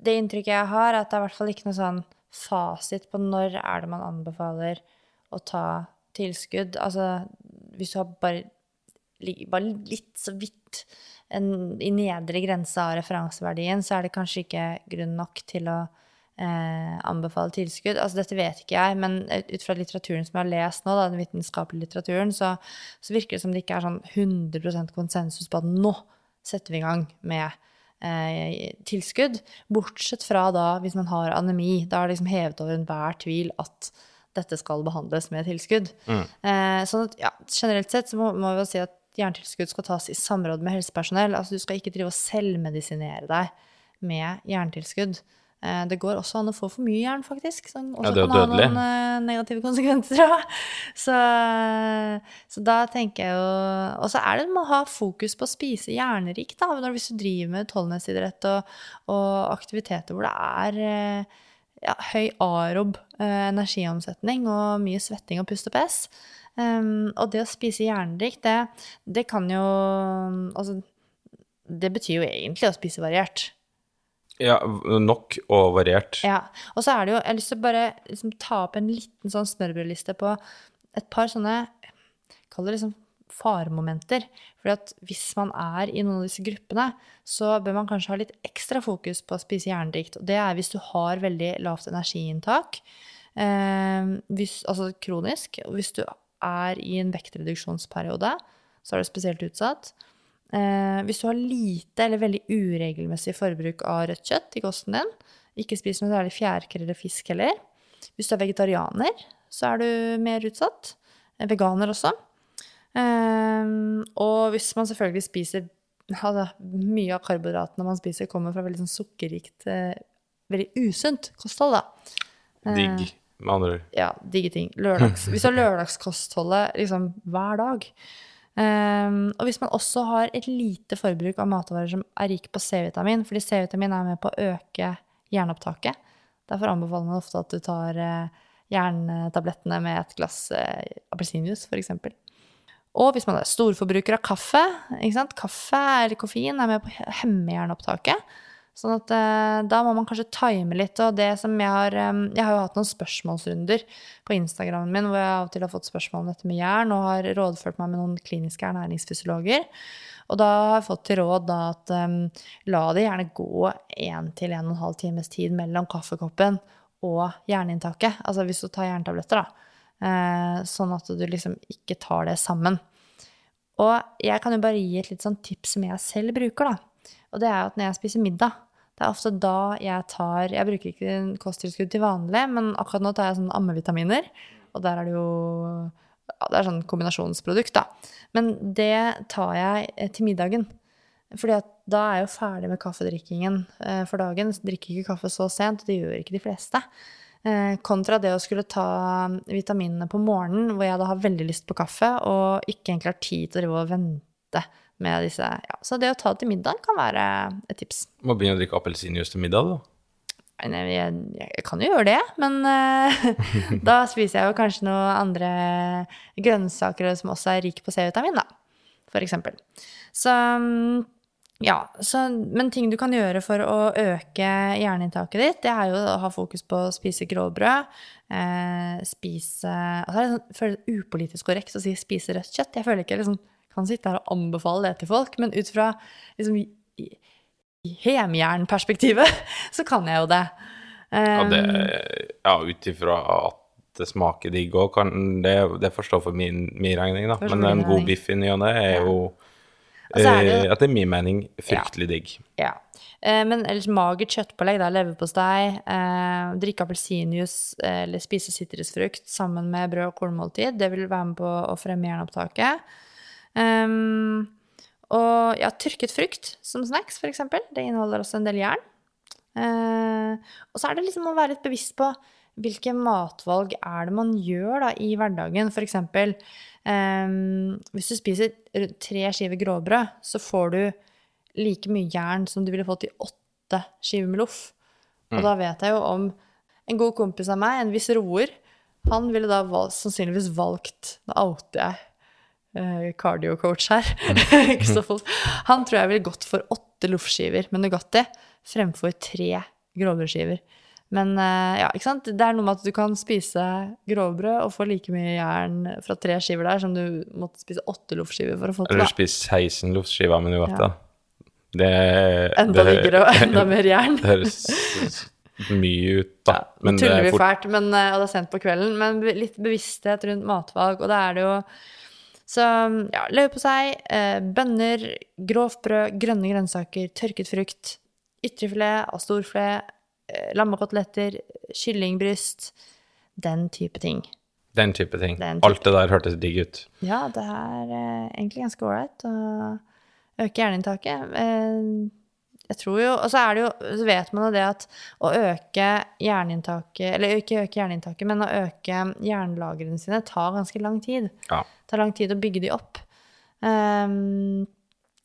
Det inntrykket jeg har, er at det er i hvert fall ikke noe sånn fasit på når er det man anbefaler å ta tilskudd. Altså, hvis du har bare, bare litt så vidt en, i nedre grense av referanseverdien, så er det kanskje ikke grunn nok til å eh, anbefale tilskudd. Altså, dette vet ikke jeg, men ut fra litteraturen som jeg har lest nå, da, den vitenskapelige litteraturen, så, så virker det som det ikke er sånn 100% konsensus på at nå setter vi i gang med eh, tilskudd. Bortsett fra da hvis man har anemi. Da er det liksom hevet over enhver tvil at dette skal behandles med tilskudd. Eh, sånn at ja, generelt sett så må, må vi jo si at jerntilskudd skal tas i samråd med helsepersonell. Altså du skal ikke drive og selvmedisinere deg med jerntilskudd. Eh, det går også an å få for mye jern, faktisk, som også det er jo kan ha noen eh, negative konsekvenser. Ja. Så, så da tenker jeg jo Og så er det med å ha fokus på å spise jernrikt, da. Når, hvis du driver med utholdenhetsidrett og, og aktiviteter hvor det er eh, ja, høy arob eh, energiomsetning og mye svetting og pust og pes. Um, og det å spise jernrikt, det, det kan jo Altså, det betyr jo egentlig å spise variert. Ja, nok og variert. Ja, og så er det jo, jeg har lyst til å bare liksom, ta opp en liten sånn smørbrødliste på et par sånne, kall det liksom faremomenter. At hvis man er i noen av disse gruppene, så bør man kanskje ha litt ekstra fokus på å spise jernrikt. Og det er hvis du har veldig lavt energiinntak, eh, hvis, altså kronisk, og hvis du er i en vektreduksjonsperiode, så er du spesielt utsatt. Eh, hvis du har lite eller veldig uregelmessig forbruk av rødt kjøtt i kosten din, ikke spiser noe særlig fjærkre eller fisk heller. Hvis du er vegetarianer, så er du mer utsatt. Eh, Veganer også. Eh, og hvis man selvfølgelig spiser altså, Mye av karbohydratene man spiser, kommer fra veldig sånn sukkerrikt, uh, veldig usunt kosthold, da. Eh, Digg. med andre ord. ja, digge ting. Lørdags, hvis du har lørdagskostholdet liksom hver dag. um, og hvis man også har et lite forbruk av matvarer som er rike på C-vitamin, fordi C-vitamin er med på å øke jernopptaket. Derfor anbefaler man ofte at du tar uh, jerntablettene med et glass uh, appelsinjuice, f.eks. Og hvis man er storforbruker av kaffe, kaffe eller koffein er med på å. Sånn at eh, da må man kanskje time litt. Og det som jeg har eh, Jeg har jo hatt noen spørsmålsrunder på Instagramen min hvor jeg av og til har fått spørsmål om dette med jern, og har rådført meg med noen kliniske ernæringsfysiologer. Og da har jeg fått til råd da at eh, la det gjerne gå én til en og en halv times tid mellom kaffekoppen og jerninntaket. Altså hvis du tar jerntabletter, da. Eh, sånn at du liksom ikke tar det sammen. Og jeg kan jo bare gi et litt sånn tips som jeg selv bruker, da. Og det er jo at når jeg spiser middag, det er ofte da jeg tar Jeg bruker ikke kosttilskudd til vanlig, men akkurat nå tar jeg sånn ammevitaminer. Og der er det jo ja, Det er sånn kombinasjonsprodukt, da. Men det tar jeg eh, til middagen. Fordi at da er jeg jo ferdig med kaffedrikkingen eh, for dagen. Drikker ikke kaffe så sent, det gjør ikke de fleste. Eh, kontra det å skulle ta vitaminene på morgenen, hvor jeg da har veldig lyst på kaffe, og ikke egentlig har tid til å drive og vente med disse ja. Så det å ta det til middag kan være et tips. Må begynne å drikke appelsinjuice til middag, da. Nei, Jeg, jeg kan jo gjøre det, men uh, da spiser jeg jo kanskje noen andre grønnsaker som også er rike på C-vitamin, da, for eksempel. Så mm, ja, så, men ting du kan gjøre for å øke jerninntaket ditt, det er jo å ha fokus på å spise grovbrød. Eh, spise altså Jeg sånn, føler det upolitisk korrekt å si 'spise rødt kjøtt'. Jeg føler ikke liksom, kan sitte her og anbefale det til folk, men ut fra liksom, hjemjernperspektivet så kan jeg jo det. Ja, det, Um, ja ut ifra at det smaker digg òg, det, det forstår for min, min regning, da. Men en god biff i ny og ne er Ja. jo Og så er det eh, Etter min mening fryktelig digg. Ja. Eh, Men ellers magert kjøttpålegg, da, leverpostei, eh, drikke appelsinjuice eh, eller spise sitrusfrukt sammen med brød og kornmåltid, det vil være med på å fremme jernopptaket. Um, og ja, tørket frukt som snacks, eksempel. Det inneholder også en del jern. Eh, og så er det liksom å være litt bevisst på hvilke matvalg er det man gjør da, i hverdagen. For eksempel, ehm, hvis du spiser tre skiver grovbrød, så får du like mye jern som du ville fått i åtte skiver med loff. Og da vet jeg jo om en god kompis av meg, en viss roer, han ville da val sannsynligvis valgt Da outer jeg eh, cardio-coach her. Kristoffer. han tror jeg ville gått for åtte loffskiver med Nugatti fremfor tre grovbrødskiver. Men eh, ja, ikke sant? det er noe med at du kan spise grovbrød og få like mye jern fra tre skiver der som du måtte spise åtte loffskiver for å få til. Eller spise 16 loffskiver med nougat, Ja. Det Enda diggere og enda mer jern. Det høres mye ut, da. Ja, Men det tuller er vi fort fælt, men, eh, og det er sent på kvelden, men litt bevissthet rundt matvalg, og da er det jo så ja, leverpostei, eh, bønner, grovt brød, grønne grønnsaker, tørket frukt, ytrefilet av storfilet, lammekoteletter, kyllingbryst, den type ting. Den type ting. Den type Alt det der hørtes digg ut. Ja, det er eh, egentlig ganske ålreit å øke jerninntaket. Eh, jeg tror jo, Og så er det jo, så vet man jo det at å øke jerninntaket Eller ikke øke jerninntaket, men å øke jernlagrene sine tar ganske lang tid. Ja. Det tar lang tid å bygge de opp. Ehm,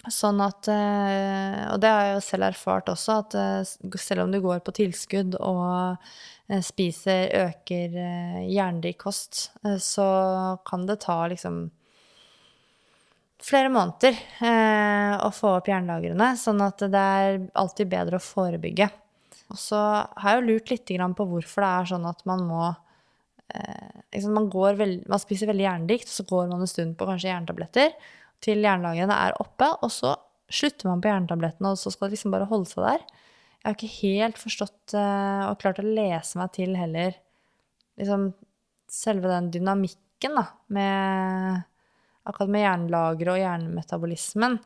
sånn at eh, Og det har jeg jo selv erfart også, at eh, selv om du går på tilskudd og eh, spiser, øker jernrik kost, så kan det ta liksom flere måneder å få opp jernlagrene, sånn at det er alltid bedre å forebygge. Og så har jeg jo lurt litt på hvorfor det er sånn at man må man, veld, man spiser veldig jernrikt, og så går man en stund på kanskje jerntabletter til jernlagrene er oppe, og så slutter man på jerntablettene, og så skal det liksom bare holde seg der. Jeg har ikke helt forstått eh, og klart å lese meg til heller liksom selve den dynamikken da, med akkurat med jernlagre og hjernemetabolismen.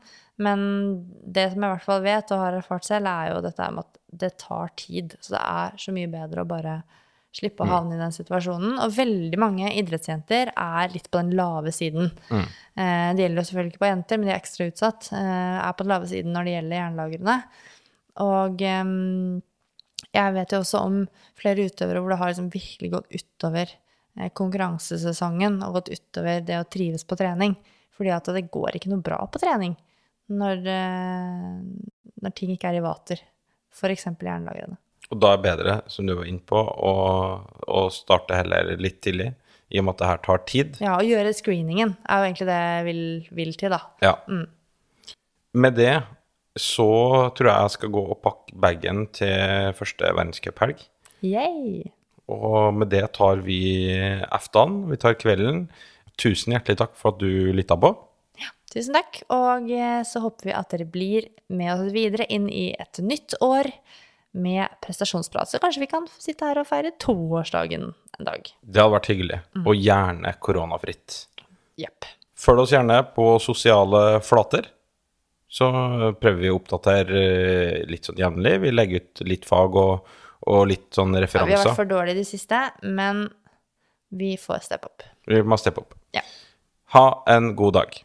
Men det som jeg i hvert fall vet og har erfart selv, er jo dette med at det tar tid. Så det er så mye bedre å bare slippe å havne i den situasjonen. Og veldig mange idrettsjenter er litt på den lave siden. Eh, det gjelder jo selvfølgelig ikke på jenter, men de er ekstra utsatt. Eh, er på den lave siden når det gjelder jernlagrene. Og eh, jeg vet jo også om flere utøvere hvor det har liksom virkelig gått utover eh, konkurransesesongen og gått utover det å trives på trening. Fordi at det går ikke noe bra på trening når, eh, når ting ikke er i vater. F.eks. jernlagrene. Og da er det bedre, som du var inne på, å, å starte heller litt tidlig, i og med at det her tar tid. Ja, å gjøre screeningen er jo egentlig det jeg vil, vil til, da. Ja. Med det så tror jeg jeg skal gå og pakke bagen til første verdenscuphelg. Yay! Og med det tar vi eftan, vi tar kvelden. Tusen hjertelig takk for at du lytta på. Tusen takk. Og eh, så håper vi at dere blir med oss videre inn i et nytt år med prestasjonsprat. Så kanskje vi kan sitte her og feire toårsdagen en dag. Det hadde vært hyggelig, og gjerne koronafritt. Jepp. Følg oss gjerne på sosiale flater. Så prøver vi å oppdatere eh, litt sånn jevnlig. Vi legger ut litt fag og, og litt sånn Ja, vi har vært for dårlige i det siste, men vi får steppe opp. Vi må steppe opp. Ja. Ha en god dag.